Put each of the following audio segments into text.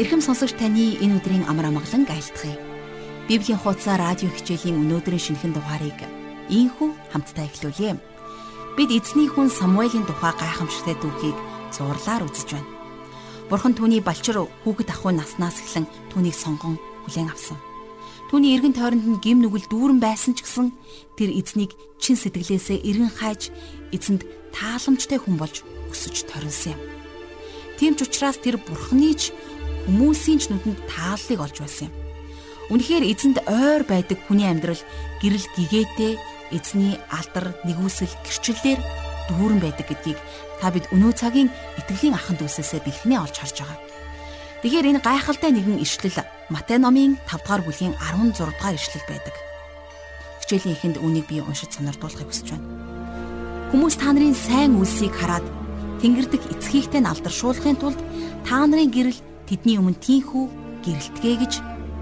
Ирхэм сонсогч таны энэ өдрийн амар амгалан айлтгая. Библийн хуудасаа радио хичээлийн өнөөдрийн шинэхэн дугаарыг ийхүү хамтдаа эхлүүлье. Бид эзний хүн Самуэлийн тухай гайхамшигтай дүүхийг зурлаар үзэж байна. Бурхан түүний балчир хүүхэд ахуй наснаас эхлэн түүнийг сонгон хүлээн авсан. Түүний эргэн тойронд нь гим нүгэл дүүрэн байсан ч гэсэн тэр эзнийг чин сэтгэлээсээ эргэн хайж эзэнд тааламжтай хүн болж өсөж торинсон юм. Тийм ч учраас тэр бурхны ч хүмүүсийн ч нүдэнд тааллыг олж байсан юм. Үнэхээр эзэнд ойр байдаг хүний амьдрал гэрэл гэгээтэй эзний алдар нэгүсэл гэрчлэлээр дүүрэн байдаг гэдгийг та бид өнөө цагийн итгэлийн аханд үсээсээ бэлхнээ олж харж байгаа. Тэгэхээр энэ гайхалтай нэгэн ишлэл Матай номын 5 дугаар бүлгийн 16 дугаар ишлэл байдаг. Хичээлийн эхэнд үнийг би уншиж санардуулахыг хүсэж байна. Хүмүүс та нарын сайн үлсийг хараад Тэнгэрдэх эцгийгтэй нь алдаршуулахын тулд та нарын гэрэл тэдний өмнө тийхүү гэрэлтгэ гэж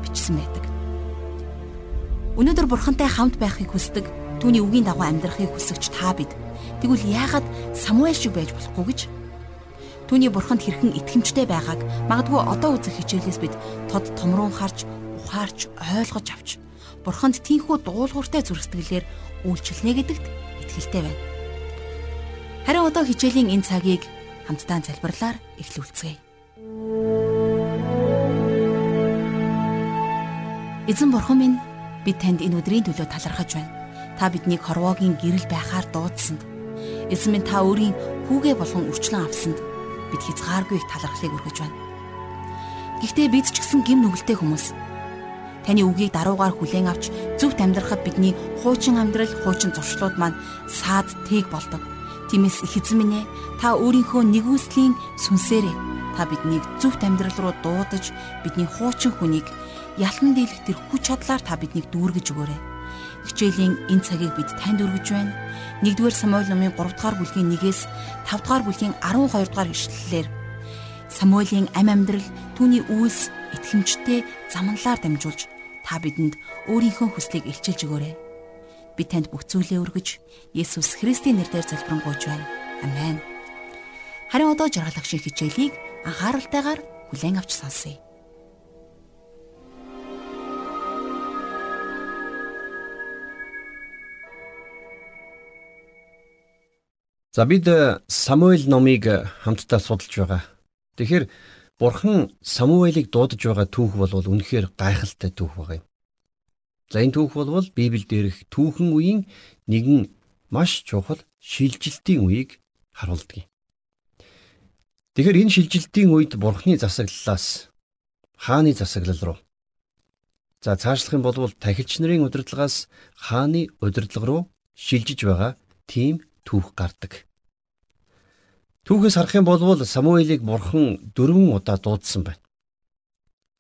бичсэн байдаг. Өнөөдөр бурхантай хамт байхыг хүсдэг, түүний үгийн дагуу амьдрахыг хүсэгч та бид. Тэгвэл яагаад Самуэль шиг байж болохгүй гэж? Түүний бурханд хэрхэн итгэмжтэй байгааг магадгүй одоо үзэх хичээлээс бид тод томруун харж, ухаарч, ойлгож авч бурханд тийхүү дуулууртай зүрх сэтгэлээр үйлчлэнэ гэдэгт итгэлтэй байна. Харин одоо хичээлийн энэ цагийг хамтдаа залбирлаар эхлүүлцгээе. Эзэн бурхан минь бид танд энэ өдрийн төлөө талархаж байна. Та биднийг хорвоогийн гэрэл байхаар дуудсанд эзэн минь та өөрийн хүүгээ болгон үрчлэн авсанд бид хязгааргүй их талархлыг өргөж байна. Гэхдээ бид ч гэсэн гим нүгэлтэй хүмүүс. Таны үгийг даруугаар хүлээн авч зөвхт амьдрахад бидний хуучин амьдрал, хуучин зуршлууд маань саад тэг болдог. Тиймээс их эзэн минь ээ та өөрийнхөө нэгүслийн сүнсээрээ та биднийг зөвхт амьдрал руу дуудаж бидний хуучин хүнийг ялан дийлэх тэр хүч чадлаар та биднийг дүүргэж өгөөрэй. Хичээлийн энэ цагийг бид танд өргөж байна. 1-р Самуэль номын 3-р бүлгийн 1-ээс 5-р бүлгийн 12-р ишлэлээр Самуэлийн ам амьдрал түүний үйлс итгэмжтэй замналаар дамжуулж та бидэнд өөрийнхөө хүслийг илчилж өгөөрэй. Би танд бүх зүйлээ өргөж Есүс Христийн нэрээр залбирanгуйч байна. Амен. Харин одоо жаргалах шиг хичээлийг анхааралтайгаар хүлээн авч сонсъё. За бид э, Самуэль номыг э, хамтдаа судалж байгаа. Тэгэхээр Бурхан Самуэлийг дуудаж байгаа түүх бол үнэхээр гайхалтай түүх байгаа юм. За энэ түүх бол Библиэд дээрх түүхэн үеийн нэгэн маш чухал шилжилтийн үеийг харуулдаг юм. Тэгэхээр энэ шилжилтийн үед Бурханы засаглалаас хааны засаглал руу за цаашлах юм бол тахилч нарын удирдлагаас хааны удирдлага руу шилжиж байгаа тийм түүх гардаг. Түүхээс харах юм бол Самуэлийг бурхан дөрвөн удаа дуудсан байна.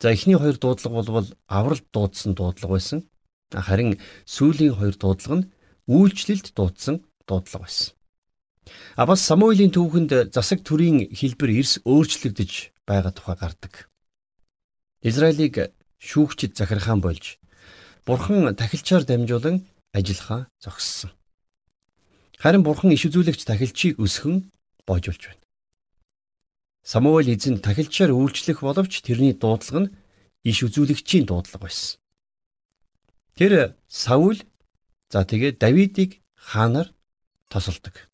За эхний хоёр дуудлага бол авралт дуудсан дуудлага байсан. Харин сүүлийн хоёр дуудлага нь үйлчлэлд дуудсан дуудлага байсан. А бас Самуэлийн түүхэнд засаг төрийн хэлбэр эрс өөрчлөгдөж байгаа тухай гардаг. Израилийг шүүгчд захиргаан болж бурхан тахилчаар дамжуулан ажиллахаа зогссон. Харин бурхан иш үзүүлэгч тахилчийг өсгөн боожулж байна. Самуэль эзэн тахилчаар үйлчлэх боловч тэрний дуудлага нь иш үзүүлэгчийн дуудлага байсан. Тэр Саул за тэгээ Давидыг хаанаар тосолдог.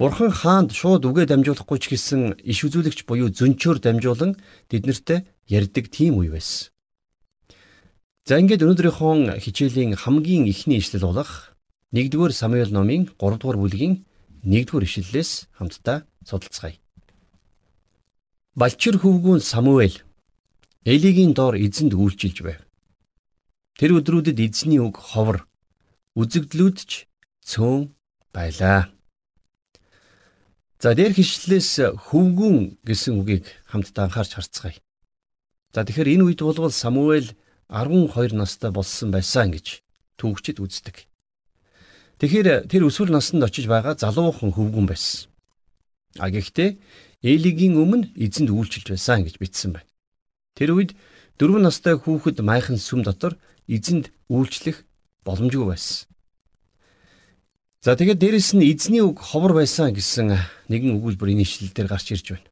Бурхан хаанд шууд үгээ дамжуулахгүй ч гэсэн иш үзүүлэгч буюу зөнчөөр дамжуулан тэднэртэй ярьдаг тийм үе байсан. За ингээд өнөөдрийнхөө хичээлийн хамгийн ихний ишлэл болох 1-р Самуэль номын 3-р бүлгийн 1-р ишлэлээс хамтдаа судалцгаая. Балчир хөвгүүн Самуэль Элигийн доор эзэнд үйлчилж байв. Тэр өдрүүдэд эзний үг ховор үзэгдлүүд ч цөөн байлаа. За дээр хишлэлээс хөвгүүн гэсэн үгийг хамтдаа анхаарч харцгаая. За тэгэхээр энэ үед болвол Самуэль 12 настай болсон байсан гэж түүхчид үздэг. Тэгэхээр тэр өсвөр наснд очиж байгаа залуухан хөвгүн байсан. А гэхдээ Элигийн өмнө эзэнд үйлчилж байсан гэж бичсэн байна. Тэр үед дөрвөн настай хүүхэд майхан сүм дотор эзэнд үйлчлэх боломжгүй байсан. За тэгээд дээрэс нь эзний үг ховор байсан гэсэн нэгэн өгүүлбэр энэ ишлэл дээр гарч ирж байна.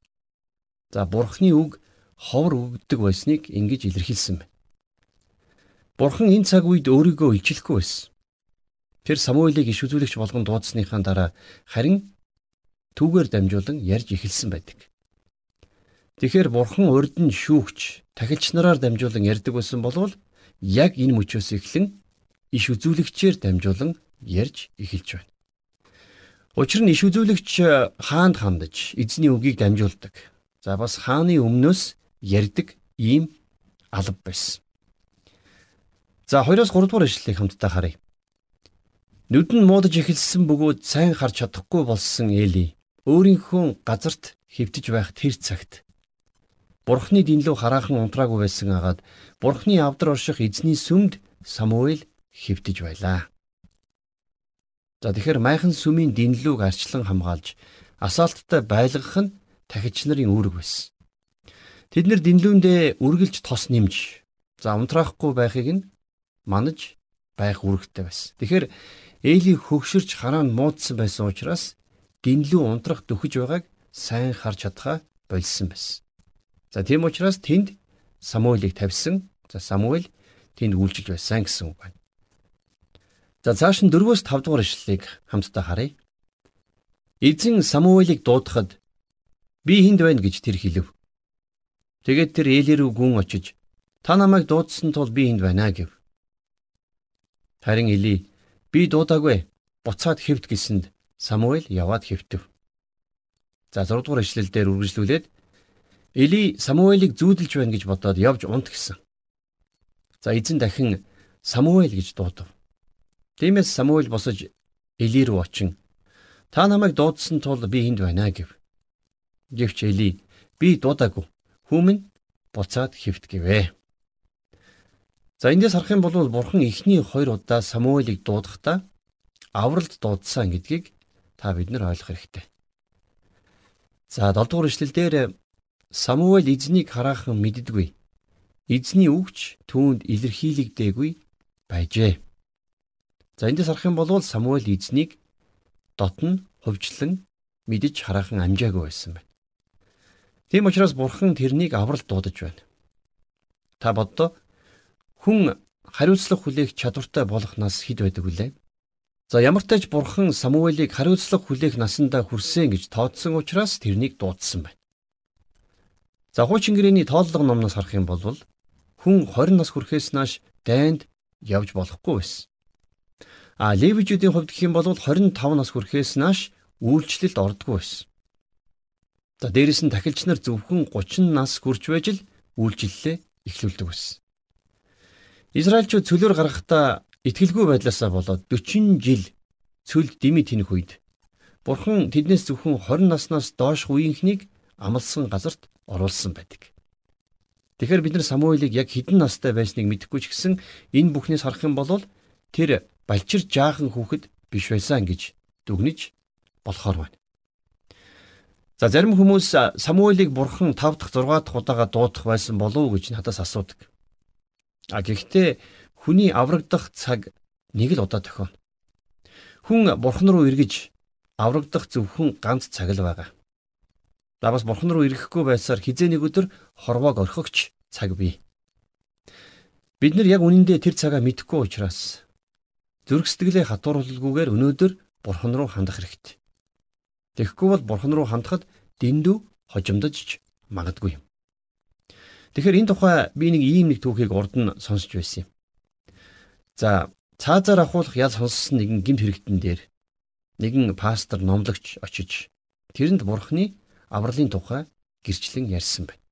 За бурхны үг ховор өгдөг байсныг ингэж илэрхийлсэн байна. Бурхан энэ цаг үед өөрийгөө илчлэхгүй байсан. Тэр Самуилыг иш үзүүлэгч болгон дуудсныхаа дараа харин түүгээр дамжуулан ярьж эхэлсэн байдаг. Тэгэхээр Бурхан урд нь шүүгч, тахилч нараар дамжуулан ярьдаг байсан болвол яг энэ мөчөөс эхлэн иш үзүүлэгчээр дамжуулан ярьж эхэлж байна. Учир нь иш үзүүлэгч хаанд хандаж эзний үгийг дамжуулдаг. За бас хааны өмнөөс ярьдаг ийм алба байсан. За 2-оос 3 дугаар ишлэлийг хамтдаа харъя. Нүд нь муудаж эхэлсэн бөгөөд сайн харж чадахгүй болсон Эли өөрийнхөө газарт хөвтөж байх тэр цагт Бурхны дэнлүү хараахан унтраагүй байсан агаад Бурхны авдар орших эзний сүмд Самуэль хөвтөж байлаа. За тэгэхээр майхан сүмийн дэнлүүг арчлан хамгаалж асаалттай байлгах нь тахич нарын үүрэг байсан. Тэд нэр дэнлүүндээ үргэлж тос нэмж за унтраахгүй байхыг нь манаж байх үүрэгтэй байсан. Тэгэхээр Эли хөгшөрч хараа нь муудсан байсан учраас дэнлүү унтрах дөхөж байгааг сайн харж чадхаа болсон байсан. За тийм учраас тэнд Самуэлийг тавьсан. За Самуэль тэнд үйлчилж байсан гэсэн үг байна. За цааш нь 4-өөс 5 дугаар ишлэлийг хамтдаа харъя. Эзэн Самуэлийг дуудахад би хүнд байна гэж тэр хэлв. Тэгээд тэр Эли рүү гүн очиж та намайг дуудсан тул би энд байна гэв. Харин Эли би дуудаагүй буцаад хэвд гэсэнд Самуэль яваад хэвтэв. За 6 дугаар ишлэл дээр үргэлжлүүлээд Эли Самуэлийг зүүдэлж байна гэж бодоод явж унт гисэн. За эзэн дахин Самуэль гэж дуудав. Тиймээс Самуэль босож Эли рүү очин та намайг дуудсан тул би энд байна гэв. Гэвч Эли би дуудаагүй. Хүмүн буцаад хэвт гэвэ. За эндээс харах юм бол бурхан эхний хоёр удаа Самуэлийг дуудахдаа авралт дуудсан гэдгийг та бид нар ойлгох хэрэгтэй. За 7 дугаар ишлэлдэр Самуэль эзнийг хараахан мэддэггүй. Эзний үгч түүнд илэрхийлэгдээгүй байжээ. За эндээс харах юм бол Самуэль эзнийг дотн хувьчлан мэдж хараахан амжаагүй байсан байна. Тийм учраас бурхан тэрнийг авралт дуудаж байна. Та боддоо хүн хариуцлага хүлээх чадвартай болох нас хэд байдаг вүлээ? За ямар ч тач бурхан Самуэлийг хариуцлага хүлээх насандаа хүрсэн гэж тооцсон учраас тэрнийг дуудсан байна. За хуучин гэрээний тооллого номноос харах юм бол хүн 20 нас хүрэхээс нааш дайнд явж болохгүй байсан. А левижүүдийн хувьд гэх юм бол 25 нас хүрэхээс нааш үйлчлэлд ордоггүй байсан. За дээрэс нь тахилч нар зөвхөн 30 нас хүрч байж л үйлчлэлээ эхлүүлдэг байсан. Израильчууд цөлөөр гарахдаа итгэлгүй байдлаасаа болоод 40 жил цөлд дими тэнэх үед Бурхан тэднээс зөвхөн 20 наснаас доош үеийнхнийг амлсан газарт оруулсан байдаг. Тэгэхээр бид нар Самуилыг яг хэдэн настай байсныг мэдэхгүй ч гэсэн энэ бүхнээс харах юм бол тэр балчир жаахан хүүхэд биш байсан гэж дүгнэж болохоор байна. За зарим хүмүүс Самуилыг бурхан 5 дахь 6 дахь удаага дуудах байсан болов уу гэж надаас асуудаг. А гэхдээ хүний аврагдах цаг нэг л удаа тохино. Хүн бурхан руу эргэж аврагдах зөвхөн ганц цаг л байгаа. За бас бурхан руу ирэхгүй байсаар хизээ нэг өдөр хорвоог орхигч цаг бий. Бид нар яг үнэндээ тэр цагаа мэдэхгүй учраас зүрх сэтгэлээ хатууруулгүйгээр өнөөдөр бурхан руу хандах хэрэгтэй. Тэгэхгүй бол бурхан руу хандахад дэндүү хожимдож магадгүй юм. Тэгэхээр энэ тухай би нэг ийм нэг түүхийг урд нь сонсч байсан юм. За цаазаар ахуулах ял сонссон нэгэн гимт хэрэгтэн дээр нэгэн пастор номлогч очиж тэрэнд бурхны авралын тухай гэрчлэн ярьсан байна.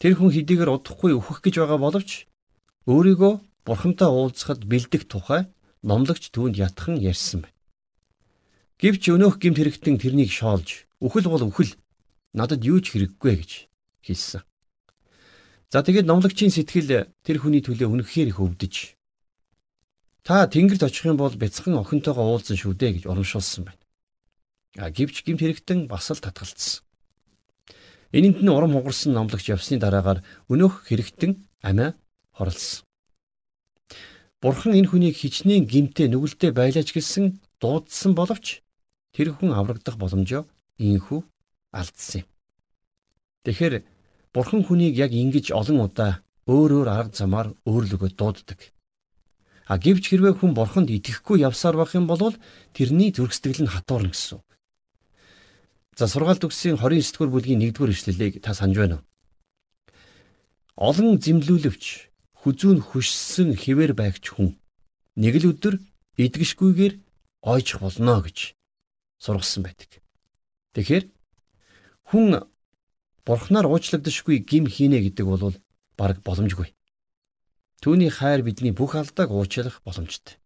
Тэр хүн хэдийгээр удахгүй өөхөх гэж байгаа боловч өөрийгөө бурхантай уулзахад бэлдэх тухай номлогч түүнд ятхан ярьсан байна. Гэвч өнөөх гимт хэрэгтэн тэрнийг шоолж үхэл бол үхэл надад юу ч хэрэггүй гэж хэлсэн. За тэгээд номлогчийн сэтгэл тэр хүний төлөө үнэхээр их өвдөж. Та тэнгэрт очих юм бол бяцхан охинтойгоо уулзсан шүү дээ гэж урамшуулсан байна. А гівч гимт хэрэгтэн бас л татгалцсан. Энэнд нь урам хугарсан номлогч явсны дараагаар өнөөх хэрэгтэн амиа хорлсон. Бурхан энэ хүнийг хичнээн гимтээ нүгэлтэд байлаач гэсэн дуудсан боловч тэр хүн аврагдах боломжоо ийхүү алдсан юм. Тэгэхээр Бурхан хүнийг яг ингэж олон удаа өөр өөр арга замаар өөрлөгөө дууддаг. А гэвч хэрвээ хүн бурханд итгэхгүй явсаар байх юм бол тэрний зүрхсэтгэл нь хатуурна гэсэн. За сургаалт өгсөн 29 дугаар бүлгийн 1-р ишлэлийг та санаж байна уу? Олон зэмлүүлвч хүзүүн хүссэн хിവэр байгч хүн нэг л өдөр идэгшгүйгээр ойжих болно гэж сургасан байдаг. Тэгэхээр хүн бурхнаар уучлагдшгүй гим хийнэ гэдэг бол бараг боломжгүй. Түүний хайр бидний бүх алдааг уучлах боломжтой.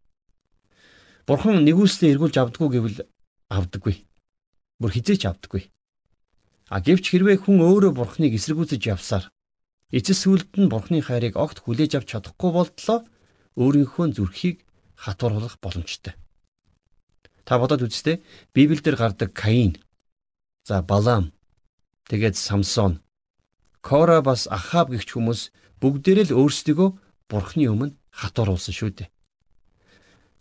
Бурхан нэгүслээ эргүүлж авдаггүй гэвэл авдаггүй. Бүр хизээч авдаггүй. А гэвч хэрвээ хүн өөрөө бурхныг эсэргүүцэж явсаар эцэс сүлд нь бурхны хайрыг огт хүлээж авч чадахгүй болтлоо өөрийнхөө зүрхийг хатууруулах боломжтой. Та бодоод үзтээ Библиэлд гардаг Каин, за Балам, тэгээд Самсон, Кора бас Ахав гихч хүмүүс бүгдээрээ л өөрсдөө бурхны өмнө хатууруулсан шүү дээ.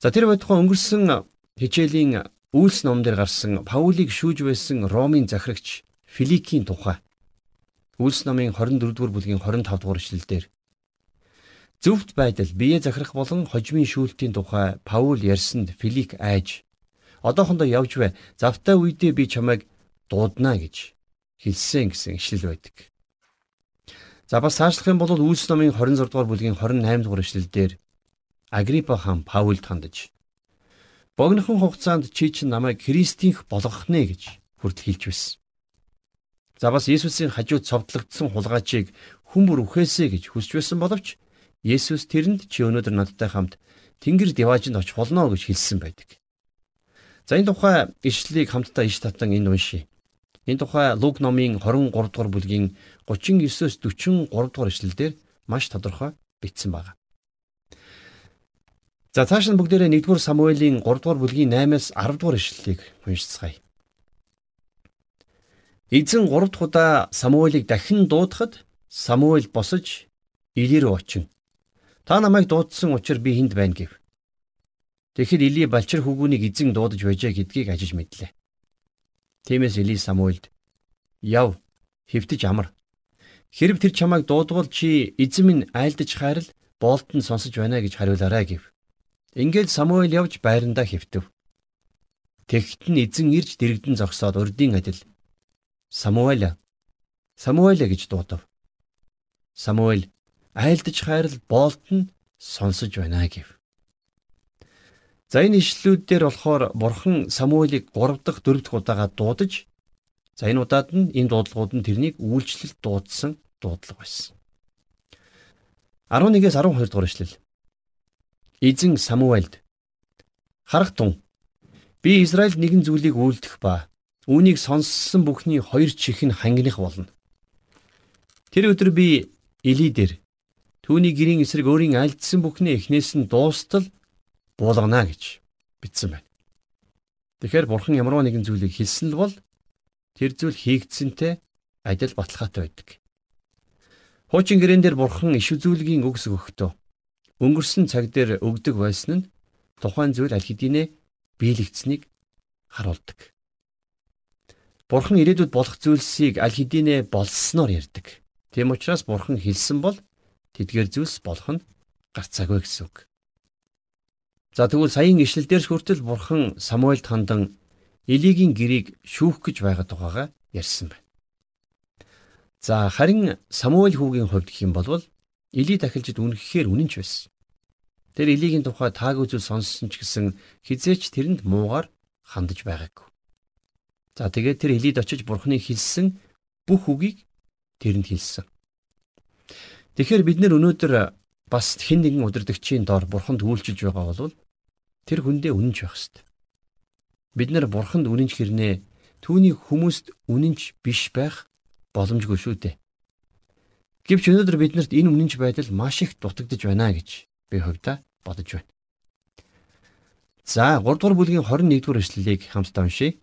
За тэр байтугай өнгөрсөн хичээлийн Үйлс ном дээр гарсан Паулийг шүүж байсан Ромын захирагч Филикийн тухай Үйлс номын 24 дугаар бүлгийн 25 дугаар эшлэлдэр зөвхт байдал бие захирах болон хожимын шүүлтийн тухай Паул ярьсанд Филик айж одоохондоо явж бай завтай үедээ би чамайг дуудана гэж хэлсэн гэсэн ишлэл байдаг. За бас цаашлах юм бол Үйлс номын 26 дугаар бүлгийн 28 дугаар эшлэлдэр Агриппа хаан Паулд хандаж богинохон хугацаанд чи чинь намайг христийнх болгох нэ гэж хүрд хэлж байсан. За бас Есүсийн хажууд цовдлогдсон хулгайчийг хүн бүр үхээсэ гэж хүсч байсан боловч Есүс тэрэнд чи өнөөдөр надтай хамт Тэнгэр диваажинд очих болно гэж хэлсэн байдаг. За энэ тухай ишлэлийг хамтдаа иш татан энд уншия. Энэ тухай Лук номын 23 дугаар бүлгийн 39-с 43 дугаар ишлэлдэр маш тодорхой бичсэн байна. За цааш нь бүгдээрээ 1-р Самуэлийн 3 дугаар бүлгийн 8-аас 10 дугаар ишлэлийг уншицгаая. Эзэн 3 дахь удаа Самуэлийг дахин дуудахад Самуэль босож Или рүү очив. Та намайг дуудсан учраас би энд байна гэв. Тэгэхэд Или балчир хөвгүүнийг эзэн дуудаж байжээ гэдгийг ажиж мэдлээ. Тиймээс Эли Самуэлд "Яв, хэвтэж амар. Хэрв тэр чамайг дуудвал чи эзэн минь айлдаж хайрал боолтон сонсож байна гэж хариулаарай" гэв. Ингээд Самуэль явж байрандаа хэвтэв. Тэгэхэд нь эзэн ирж дэрэгдэн зогсоод урдын адил Самуэль Самуэль гэж дуудав. Самуэль айлдаж хайрал боолтон сонсож байна гэв. За энэ ишлүүдээр болохоор бурхан Самуэлийг 3 дахь 4 дахь удаага дуудаж за энэ удаад нь энэ дуудлагууд нь тэрнийг үйлчлэл дуудсан дуудлага байсан. 11-ээс 12 дугаар ишлэл. Эзэн Самуэлд харах тун би Израильд нэгэн зүйлийг үйлдэх ба үүнийг сонссон бүхний хоёр чих нь хангих болно. Тэр өдөр би Эли дээр түүний гэрийн эсрэг өөрийн альдсан бүхний эхнээс нь дуустал буулгана гэж бичсэн байна. Тэгэхээр бурхан ямар нэгэн зүйлийг хэлсэн л бол тэр зүйл хийгдсэнтэй адил баталгаатай байдаг. Хуучин гэрэн дээр бурхан иш үзүүлгийн үгс өгөхдөө өнгөрсөн цаг дээр өгдөг байсан нь тухайн зүйл аль хэдийнэ биелэгдсэнийг харуулдаг. Бурхан ирээдүйд болох зүйлсийг аль хэдийнэ болсноор ярьдаг. Тийм учраас бурхан хэлсэн бол тэдгээр зүйлс болох нь гарцаагүй гэсэн үг. За тэгвэл саяын ишлэлдэр хүртэл бурхан Самуэльд хандан Элигийн гэрийг шүүх гэж байгаа тухайга ярьсан байна. За харин Самуэль хүүгийн хувьд гэх юм бол Эли дахилжид үнэхээр үнэнч байсан. Тэр Элигийн тухай таагүй зүйл сонссон ч гэсэн хизээч тэрэнд муугар хандаж байгаагүй. За тэгээд тэр Элид очиж бурхны хэлсэн бүх үгийг тэрэнд хэлсэн. Тэгэхээр бид нэр өнөөдөр бас хэн нэгэн удирдгчийн доор бурханд үйлчилж байгаа бол тэр хүндээ үнэнч байх ёстой. Бид нар бурханд үнэнч хэрнээ түүний хүмүүст үнэнч биш байх боломжгүй шүү дээ. Гэвч өнөөдөр биднэрт энэ үнэнч байдал маш их дутагдж байна гэж би хувьдаа бодож байна. За 3 дугаар бүлгийн 21 дугаар эшлэлийг хамтдаа уншийе.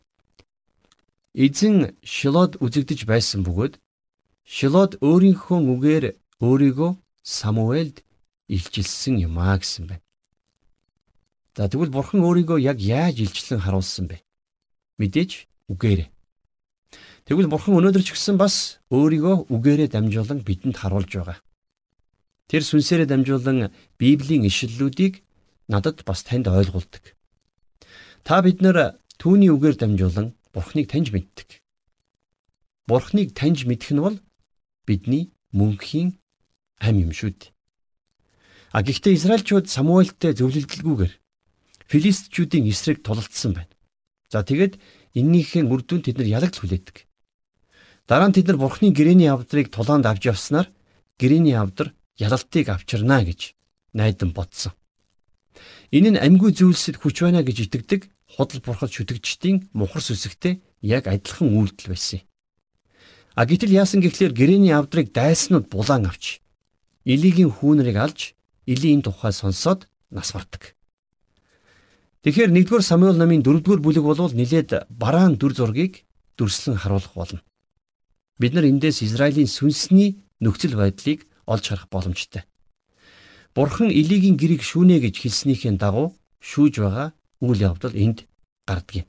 Эзэн Шилод үзэгдэж байсан бөгөөд Шилод өөрийнхөө үгээр өөрийгөө Самуэлд илчилсэн юм а гэсэн байна. За тэгвэл бурхан өөрийгөө яг яаж илчлэн харуулсан бэ? Мэдээж үгээрээ. Тэгвэл бурхан өнөөдөр ч гэсэн бас өөрийгөө үгээрээ дамжуулан бидэнд харуулж байгаа. Тэр сүнсээрээ дамжуулан Библийн ишлэлүүдийг надад бас танд ойлгуулдаг. Та бид нар түүний үгээр дамжуулан Бурхныг таньж мэддэг. Бурхныг таньж мэдэх нь бол бидний мөнхийн ам юм шүү дээ. А гэхдээ Израильчууд Самуэльтэй зөвлөлдөлгүйгээр Филистичүүдийн эсрэг тулалдсан байна. За тэгээд эннийхээ үр дүнд тэд нар ялагд хүлээдэг. Дараа нь тэд нар Бурхны гэрээний авдрыг тулаанд авч явснаар гэрээний авдар ялалтыг авчирнаа гэж найдан бодсон. Энэ нь амьгүй зүйлсэд хүч байна гэж итгэдэг худал бурхад шүтгчдийн мухар сүсэгтэй яг адилхан үйлдэл байсан юм. А гítэл яасан гэхлээр гэрээний авдрыг дайснууд булаан авч Илигийн хүүнрийг алж Илийн тухай сонсоод нас бардаг. Тэгэхээр 1-р Самуэль намын 4-р бүлэг болвол нилээд бараан дүр зургийг дүрслэн харуулах болно. Бид нар эндээс Израилийн сүнсний нөхцөл байдлыг олж харах боломжтой. Бурхан Илигийн гэрийг шүүнэ гэж хэлснийхээ дагуу шүүж байгаа үйл явдал энд гардаг юм.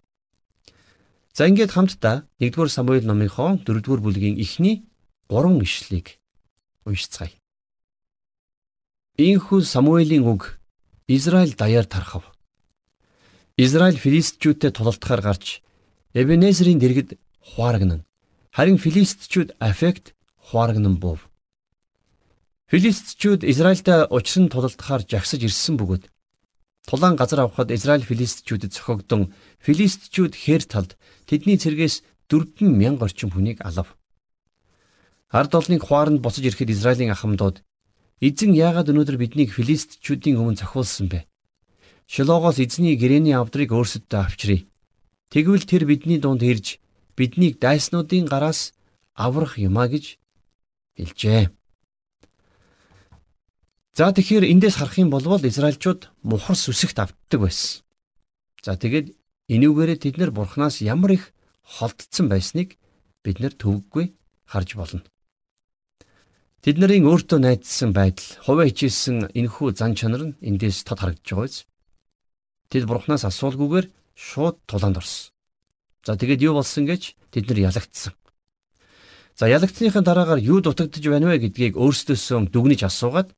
За ингээд хамтдаа 1-р Самуэль номынхоо 4-р бүлгийн эхний 3 ишлэлийг уншицгаая. Ийхүү Самуэлийн үг Израиль даяар тархав. Израиль филистичүүдтэй тулалдахаар гарч Эбенезерийн дэргэд хуарагнана. Харин филистичүүд Афект хуарагнан буув. Филистичүүд Израильтай учран тулалдахаар жагсаж ирсэн бөгөөд тулаан газар авахад Израиль филистичүүдэд цохогдсон филистичүүд хээр талд тэдний цэргээс 40000 орчим хүнийг алав. Ард олныг хуаранд буцаж ирэхэд Израилийн ахмадууд Эзэн яагаад өнөөдөр биднийг филистичүүдийн өмнө цохиулсан бэ? Шилогоос эзний гэрээний авдрыг өөрсөддөө авчиръя. Тэгвэл тэр бидний дунд ирж биднийг дайснуудын гараас аврах юмаа гэж хэлжээ. За тэгэхээр эндээс харах юм бол Израильчууд мухар сүсэгт автдаг байсан. За тэгээд энүүгээрээ тэд нар бурхнаас ямар их холдсон байсныг бид нар төвөггүй харж болно. Тэд нарын өөртөө найдсан байдал, хувиа хичээсэн энэхүү зан чанар нь эндээс тод харагдж байгаа биз. Тэд бурхнаас асуулгүйгээр шууд тулаанд орсон. За тэгээд юу болсон гэж тэд нар ялагдсан. За ялагдсныхаа дараагаар юу дутагдж байна вэ гэдгийг өөрсдөөсөө дүгнэж асуугаад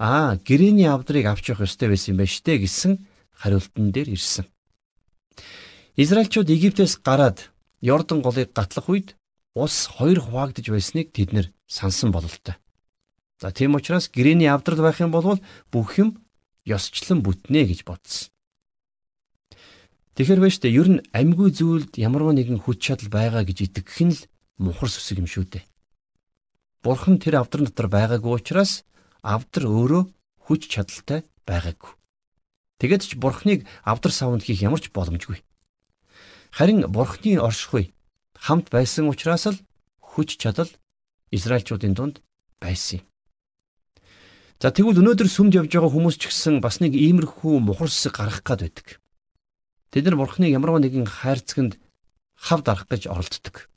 аа гэрээний авдрыг авч явах ёстой байсан юм байна штэ гэсэн хариултан дээр ирсэн. Израильчууд Египтээс гараад Йордан голыг гатлах үед ус хоёр хуваагдж байсныг тэд нэр сансан бололтой. За тийм учраас гэрээний авдрал байх юм бол бүх юм ёсчлон бүтнэ гэж бодсон. Тэгэхэр байж тээ ер нь амьгүй зүйлд ямарваа нэгэн хүч чадал байгаа гэж итгэх нь л мухар сүсэг юм шүү дээ. Бурхан тэр авдар дотор байгаагүй учраас авдар өөрөө хүч чадалтай байгаагүй. Тэгэд ч бурхныг авдар савнд хийх ямар ч боломжгүй. Харин бурхны оршихуй хамт байсан учраас л хүч чадал Израильчуудын дунд байсан юм. За тэгвэл өнөөдөр сүмд явж байгаа хүмүүс ч гэсэн бас нэг иймэрхүү мухарсыг гаргах гад байдаг. Тэд нар бурхныг ямарваа нэгэн хайрцагт хав дарах гэж оролддог.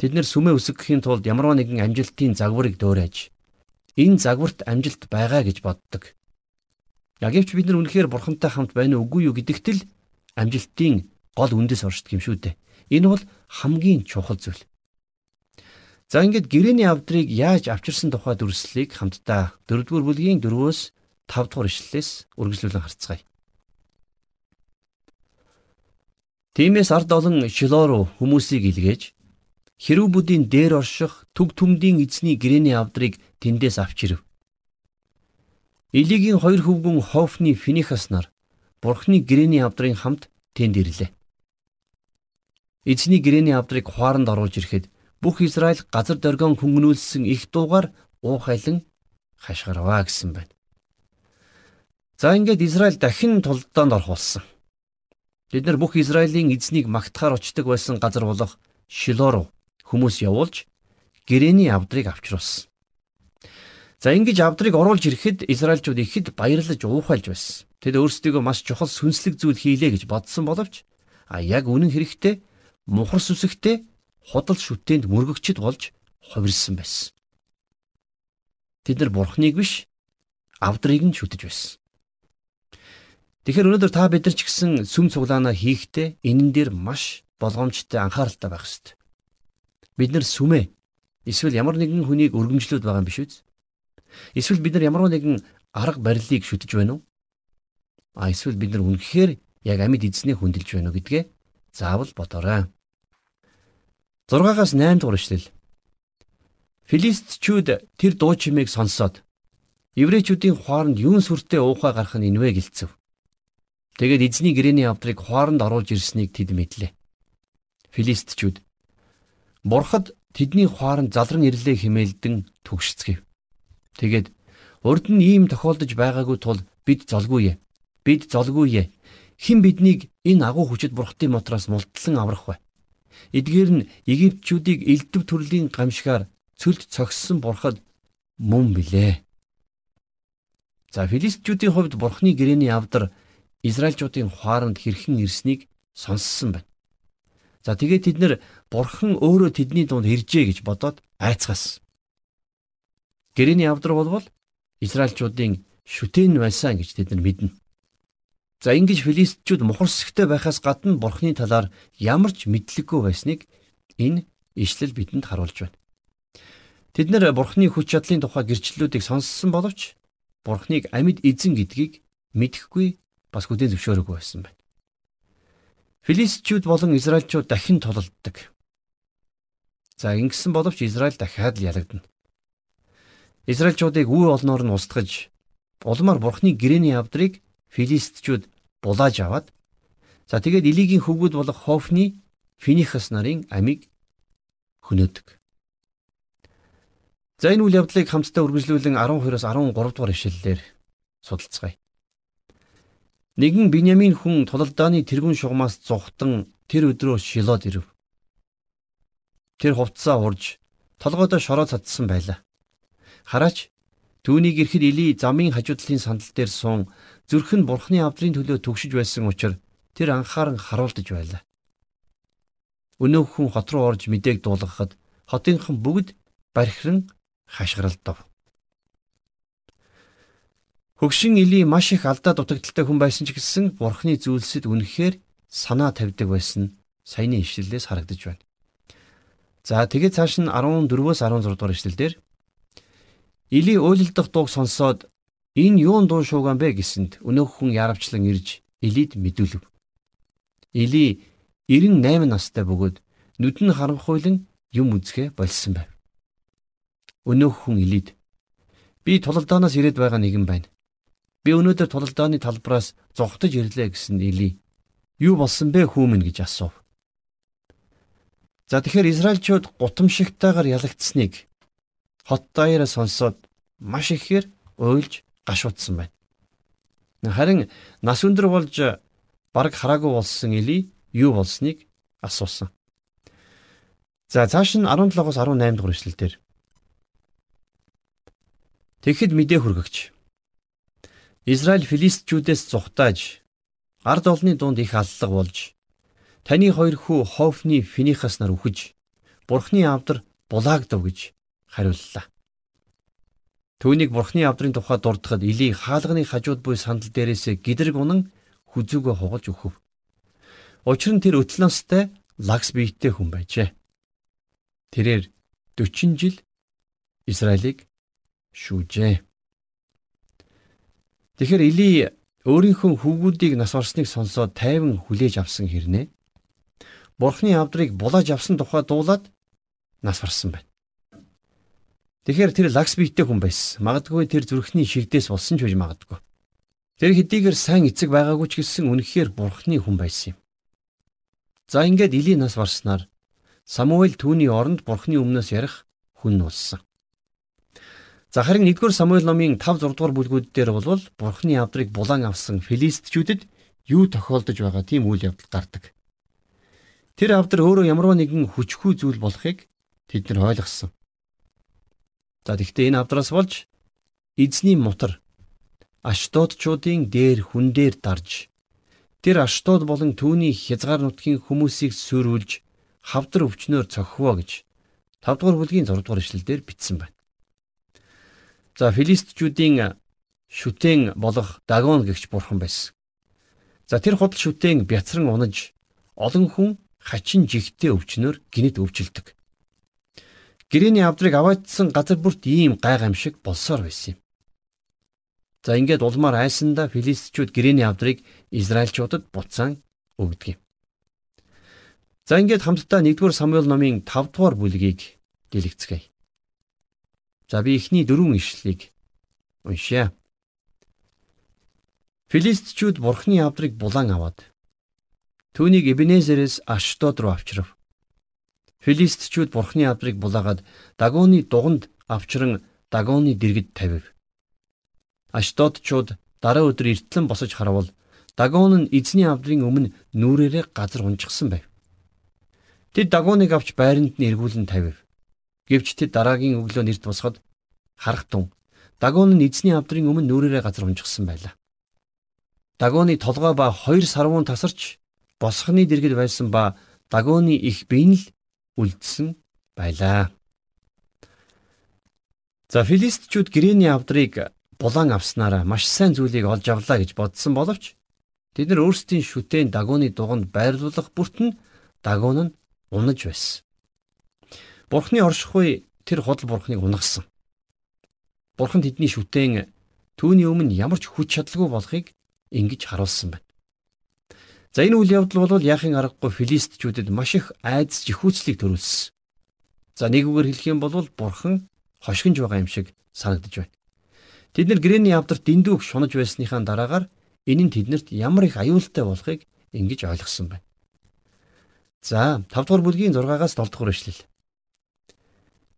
Тэд нар сүмээ үсгэхийн тулд ямарваа нэгэн амжилтын загварыг дөөрэж энэ загварт амжилт байгаа гэж боддог. Яг гэвч бид нар үнэхээр бурхантай хамт байна уугүй юу гэдэгт л амжилтын гол үндэс оршдог юм шүү дээ. Энэ бол хамгийн чухал зүйл. За ингээд гэрээний авдрыг яаж авчирсан тухай дүрслэлийг хамтдаа 4-р бүлгийн 4-өөс 5-р ишлэлээс үргэлжлүүлэн харцгаая. Тиймээс ард олон Шилоо руу хүмүүсийг илгээж хэрүүбүүдийн дээр орших төг төмдийн эзний гэрээний авдрыг тэндээс авч ирэв. Илигийн хоёр хөвгүн Хофны Финихас нар Бурхны гэрээний авдрын хамт тэнд ирлээ. Эзний гэрээний авдрыг хуаранд оруулж ирэхэд бүх Израиль газар дөргөн хөнгөнүүлсэн их дуугаар уухайлан хашгирваа гэсэн байна. За ингээд Израиль дахин тулдаанд орох болсон. Бид нар бүх Израилийн эзнийг магтахаар очдог байсан газар болох Шило руу хүмүүс явуулж гэрээний авдрыг авчруулсан. За ингэж авдрыг оруулж ирэхэд Израильчууд ихэд баярлаж уухайлж байсан. Тэд өөрсдийгөө маш чухал сүнслэг зүйл хийлээ гэж бодсон боловч а яг үнэн хэрэгтээ мухар сүсэгтэй худал шүтээнд мөргөгчд болж хувирсан байсан. Тэд нар бурхныг биш авдрыг нь шүтэж байсан. Тэгэхээр өнөөдөр та бид нар ч гэсэн сүм цуглаанаа хийхдээ энэн дээр маш болгоомжтой анхааралтай байх ёстой. Бид нар сүмээ эсвэл ямар нэгэн хүнийг өргөмжлөд байгаа юм биш үү? Эсвэл бид нар ямар нэгэн арга барилыг шүтэж байна уу? А эсвэл бид нар үнэхээр яг амьд эзнээ хүндэлж байна уу гэдгээ заавал бодоорой. 6-аас 8 дугаар эшлэл. Филистчүүд тэр дуу чимээг сонсоод еврейчүүдийн хооронд юун сүртэй уухай гарах нь инвэ гэлцэв. Тэгээд эзний гэрэний авдрыг хооронд оруулж ирснийг тэд мэдлээ. Филистчүүд Бурхад тэдний хооронд залран ирлээ химээлдэн түгшцгээв. Тэгээд урд нь ийм тохиолдож байгаагүй тул бид золгүй. Бид золгүй. Хэн биднийг энэ агуу хүчит бурхтын мотроос мултлан аврах вэ? Эдгээр нь Египтчүүдийг элдв төрлийн гамшигаар цөлд цогссон бурхад мөн билээ. За филистчүүдийн хувьд бурхны гэрэний авдар Израильчуудын хооронд хэрхэн ирснийг сонссон байна. За тэгээд тэд нэр бурхан өөрөө тэдний дунд иржээ гэж бодоод айцгаас. Гэрэний авдар болвол Израильчуудын шүтэн байсан гэж тэд нар мэднэ. За ингэж филистчүүд мухарсагтай байхаас гадна бурхны талаар ямар ч мэдлэггүй байсныг энэ ишлэл бидэнд харуулж байна. Тэд нэр бурхны хүч чадлын тухай гэрчлэлүүдийг сонссон боловч бурхныг амьд эзэн гэдгийг мэдэхгүй бас хүлээн зөвшөөрөөгүй байсан байна. Филистчүүд болон Израильчууд дахин тулалддаг. За ингэсэн боловч Израиль дахиад л ялагдана. Израильчуудыг үе олноор нь устгаж улмаар бурхны гэрэний авдрыг филистчүүд булааж аваад за тэгээд Илигийн хөвгүүд болох Хофны Финихас нарын амийг хөнөөдөг. За энэ үйл явдлыг хамтдаа үргэлжлүүлэн 12-оос 13 дугаар ишлэлээр судалцгаая. Нэгэн Биньямин хүн тулалдааны тэргүүн шугамаас зугтан тэр өдрөө Шилод ирэв. Тэр хувцсаа урж толгойдоо шороо цадсан байлаа. Хараач түүнийг ирэхэд Или замын хажуудлын сандал дээр суун зүрх нь бурхны авдрын төлөө төгшөж байсан учраас тэр анхааран харуулдаж байлаа. Өнөөх хүн хот руу орж мэдээг дуулгахад хотынхан бүгд бархиран хашгиралдав. Хөгшин Или маш их алдаа дутагдaltaй хүн байсан ч гэсэн бурхны зүйлсэд үнэхээр санаа тавьдаг байсан саяны ишлэлээс харагдаж байна. За тэгээд цааш нь 14-өөс 16 дугаар ишлэлдэр Или уйлалдах дууг сонсоод Энэ юун дуу шууган бэ гэсэнд өнөөх хүн яравчлан ирж Илид мэдүүлв. Или 98 настай бөгөөд нүд нь харанхуйлан юм үзэхэ болсон байв. Өнөөх хүн Илид би тулалдаанаас ирээд байгаа нэгэн байна. Би өнөөдөр тулалдааны талбараас зогтож ирлээ гэсэн Или юу болсон бэ хүүмэн гэж асуув. За тэгэхээр Израильчууд гутамшигтайгаар ялагдсныг хот даяараа сонсоод маш ихээр уйлж гашуудсан байна. Харин нас өндөр болж бараг хараагүй болсон Эли юу болсныг асуусан. За цааш нь 17-оос 18 дугаар эшлэл дээр. Тэгэхэд мэдээ хүргэгч. Израиль филистчүүдээс зүхтааж ард олны дунд их аллаг болж таны хоёр хүү Хофны Финихас нар үхэж Бурхны авдар булаагдав гэж хариуллаа. Түүнийг бурхны авдрын тухай дурдахад Или хаалганы хажууд буй сандал дээрээс гидрэг унан хүзүүгөө хугалж өгөв. Учир нь тэр өтлөөстэй лагс биеттэй хүн байжээ. Тэрээр 40 жил Израилийг шүүжээ. Тэгэхээр Или өөрийнхөө хүүгүүдийг нас орсныг сонсоод тайван хүлээж авсан хэрнээ. Бурхны авдрыг булааж авсан тухай дуулаад нас барсан байна. Тэгэхээр тэр лагс биетэй хүн байсан. Магадгүй тэр зүрхний шигдээс болсон ч байж магадгүй. Тэр хэдийгээр сайн эцэг байгаагүй ч гэсэн үнэхээр бурхны хүн байсан юм. За ингээд Или нас барснаар Самуэль түүний оронд бурхны өмнөөс ярих хүн болсон. За харин 1-р Самуэль номын 5 6 дугаар бүлгүүд дээр бол бурхны авдрыг булан авсан филистчүүдэд юу тохиолдож байгаа тийм үйл явдал гардаг. Тэр авдар өөрөө ямарваа нэгэн хүчгүй зүйл болохыг тэд нар ойлгосон. За тэгвэл энэ авдраас болж эзний мутар Аштодчуудын дээр хүн дээр дарж тэр Аштод болон түүний хязгаар нутгийн хүмүүсийг сүрүүлж хавдар өвчнөөр цохивоо гэж 5 дугаар бүлгийн 6 дугаар ишлэлдэр бичсэн байна. За филистчүүдийн шүтэн болох Дагон гэгч бурхан байсан. За тэр худал шүтэн бяцран унаж олон хүн хачин жигтэй өвчнөр гинэд өвчлөдөг. Гэрээний авдрыг аваачсан газар бүрт ийм гайхамшиг болсоор байсан юм. За ингээд улмаар айсанда филистичүүд гэрээний авдрыг Израильчуудад буцаан өгдөг юм. За ингээд хамтдаа 1-р Самуэль номын 5-р бүлгийг дэлгэцгээе. За би эхний дөрвөн ишлэлийг уншъя. Филистичүүд бурхны авдрыг булан аваад түүнийг Эбенезерээс Аштод руу авчрав. Филистичүүд бурхны авдрыг булаагаад Дагоны дуганд авчран Дагоны дэргэд тавив. Аштодчууд дараа өдөр эртлэн босож харвал Дагон нь эзний авдрын өмнө нүрээрээ газар унчихсан байв. Тэд Дагоныг авч байранд нь эргүүлэн тавив. Гэвч тэд дараагийн өглөө нэрт босоход харах тун Дагон нь эзний авдрын өмнө нүрээрээ газар унчихсан байлаа. Дагоны толгой ба хоёр сарвуун тасарч босхны дэргэд байсан ба Дагоны их бие нь л үлдсэн байлаа. За филистичүүд гэрээний авдрыг булан авснараа маш сайн зүйлийг олж авлаа гэж бодсон боловч тэд нар өөрсдийн шүтэн Дагоны дуганд байрлуулах бүртэн Дагон нь унаж байсан. Бурхны оршихуй тэр худал бурхныг унгасан. Бурхан тэдний шүтэн түүний өмнө ямар ч хүч чадалгүй болохыг ингэж харуулсан байна. За энэ үйл явдал бол яахын аргагүй филистичүүдэд маш их айдас жихүүцлийг төрүүлсэн. За нэг үгээр хэлэх юм бол бурхан хошигнж байгаа юм шиг санагдаж байна. Тэд нар гэрээний явдарт дэндүүг шунаж байсныхаа дараагаар энэ нь тэднэрт ямар их аюултай болохыг ингэж ойлгосон байна. За 5 дугаар бүлгийн 6-аас 7 дугаар эшлэл.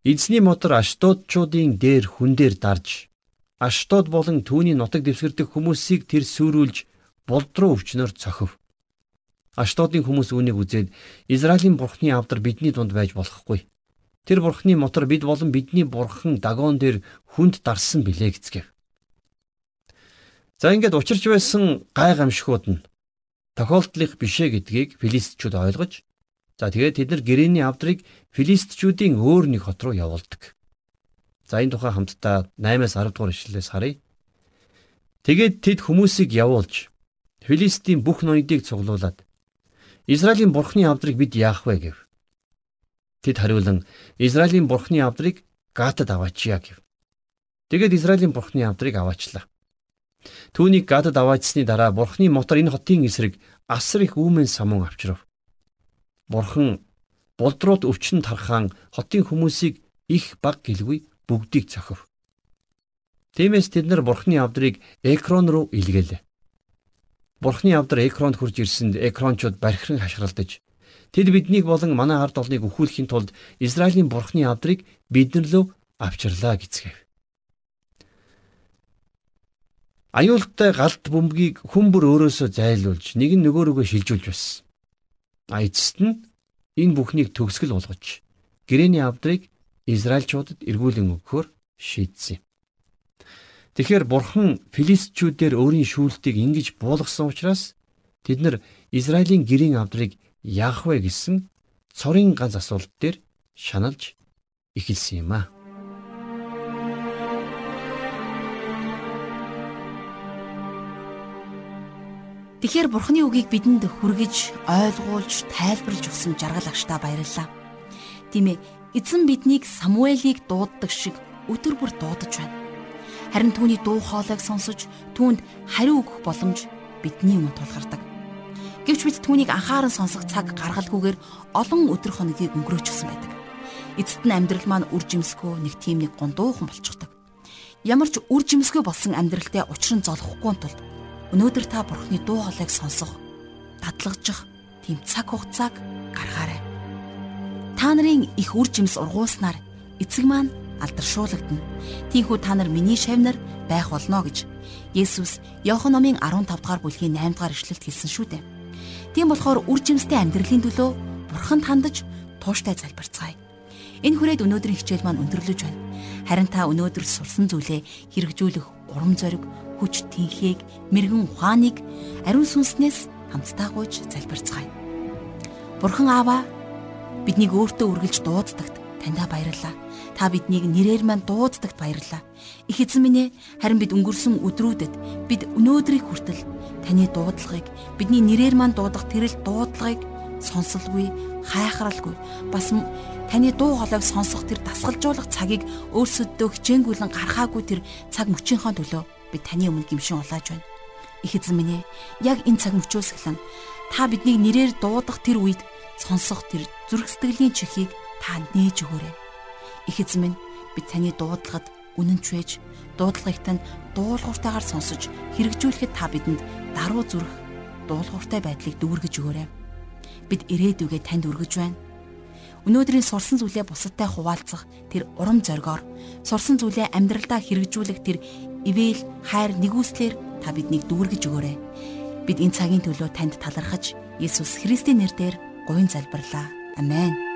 Эзний мотор Аштодчуудын дээр хүн дээр дарж Аштод болон түүний нутаг дэвсгэрдэг хүмүүсийг тэр сүрүүлж булд руу өвчнөр цохив. Аштодын хүмүүс үүнийг үзээд Израилийн бурхны авдар бидний дунд байж болохгүй. Тэр бурхны мотор бид болон бидний бурхан Дагон дээр хүнд дарсан билээ гэцгээв. За ингээд учирч байсан гай гамшгууд нь тохиолдлих бишээ гэдгийг филистичүүд ойлгож за тэгээд тэд нар гэрээний авдрыг филистичүүдийн өөр нэг хот руу явуулдаг. За энэ тухай хамтдаа 8-аас 10 дугаар ишлэлээс харъя. Тэгээд тэд хүмүүсийг явуулж Филистийн бүх ноёдыг цуглуулад Израилийн бурхны авдрыг бид яах вэ гэв. Тэд хариулан Израилийн бурхны авдрыг Гатад аваачья гэв. Тэгээд Израилийн бурхны авдрыг аваачлаа. Түүнийг Гатад аваачсны дараа бурхны мотор энэ хотын эсрэг асар их үүмэн самун авчрав. Бурхан булдрууд өвчин тархаан хотын хүмүүсийг их баг гэлгүй бүгдийг цохив. Тиймээс тэд нар бурхны авдрыг экран руу илгээлээ. Бурхны авдар экранд хурж ирсэнд экранчууд бархиран хашгиралдаж тэд биднийг болон манай ард олныг өхүүлэхийн тулд Израилийн бурхны авдрыг биднэр лөө авчирлаа гэцгээв. Аюултай галт бөмбөгийг хүн бүр өөрөөсөө зайлуулж нэг нь нөгөө рүүгээ шилжүүлж байсан. А эцэст нь энэ бүхнийг төгсгөл болгож гэрээний авдрыг Израильчуудад эргүүлэн өгөхөөр шийдсэн юм. Тэгэхээр бурхан филистчүүдээр өөрийн шүүлтийг ингэж буулгасан учраас тэд нар Израилийн гэрийн авдрыг яах вэ гэсэн цорын ганц асуулт дээр шаналж эхэлсэн юм а. Тэгэхээр бурхны үгийг бидэнд хүргэж, ойлгуулж, тайлбарлаж өгсөн жаргал агштаа баярлалаа. Тийм ээ, Эзэн биднийг Самуэлийг дууддаг шиг өдөр бүр дуудаж байна. Харин түүний дуу хоолойг сонсож түүнд хариу өгөх боломж бидний өмнө тулгардаг. Гэвч бид түүнийг анхааран сонсох цаг гаргалгүйгээр олон өдөр хоногийг өнгөрөөчихсөн байдаг. Эцэст нь амьдрал маань үр жимсгүй нэг тийм нэг гондуухан болчихдог. Ямар ч үр жимсгүй болсон амьдралтай учран золохгүй тулд өнөөдөр та бурхны дуу хоолойг сонсох, дадлагжих тийм цаг хугацааг гаргаарай. Та нарын их үр жимс ургууснаар эцэг маань алдаршуулгадна. Тийхүү та нар миний шавнар байх болно гэж Есүс Иохан номын 15 дугаар бүлгийн 8 дугаар ишлэлд хэлсэн шүү дээ. Тийм болохоор үр жимстэй амьдралын төлөө бурханд хандаж тууштай залбирцгаая. Энэ хүрээд өнөөдрийн хичээл маань өндөрлөж байна. Харин та өнөөдөр сурсан зүйлээ хэрэгжүүлэх урам зориг, хүч тэнхийг, мэрэгэн ухааныг ариун сүнснээс хамтдаа гуйж залбирцгаая. Бурхан Аава Биднийг өөртөө үргэлж дууддагт таньда баярлалаа. Та биднийг нэрээр маань дууддагт баярлалаа. Их эзэн минь ээ, харин бид өнгөрсөн өдрүүдэд бид өнөөдрийг хүртэл таны дуудлагыг бидний нэрээр маань дуудах тэрэл дуудлагыг сонсолгүй, хайхралгүй бас таны дуу хоолойг сонсох тэр дасгалжуулах цагийг өөрсөддөө хичээнгүйлэн гаргаагүй тэр цаг мөчийнхөө төлөө би таны өмнө гимшин улааж байна. Их эзэн минь ээ, яг энэ цаг мөчөөс эхлэн та биднийг нэрээр дуудах тэр үед сонсох тэр зүрх сэтгэлийн чихийг та нээж өгөөрэй. Их эзэн минь бид таны дуудлагад үнэнч байж дуудлагыг тань дуулууртайгаар сонсож хэрэгжүүлэхэд та бидэнд даруй зүрх дуулууртай байдлыг дүүргэж өгөөрэй. Бид ирээдүгээ танд өргөж байна. Өнөөдрийн сурсан зүйлээ бусадтай хуваалцах тэр урам зоригоор сурсан зүйлээ амьдралдаа хэрэгжүүлэх тэр ивэл хайр нэгүслэр та биднийг дүүргэж өгөөрэй. Бид энэ цагийн төлөө танд талархаж Есүс Христийн нэрээр гуйн залбирлаа. Амен.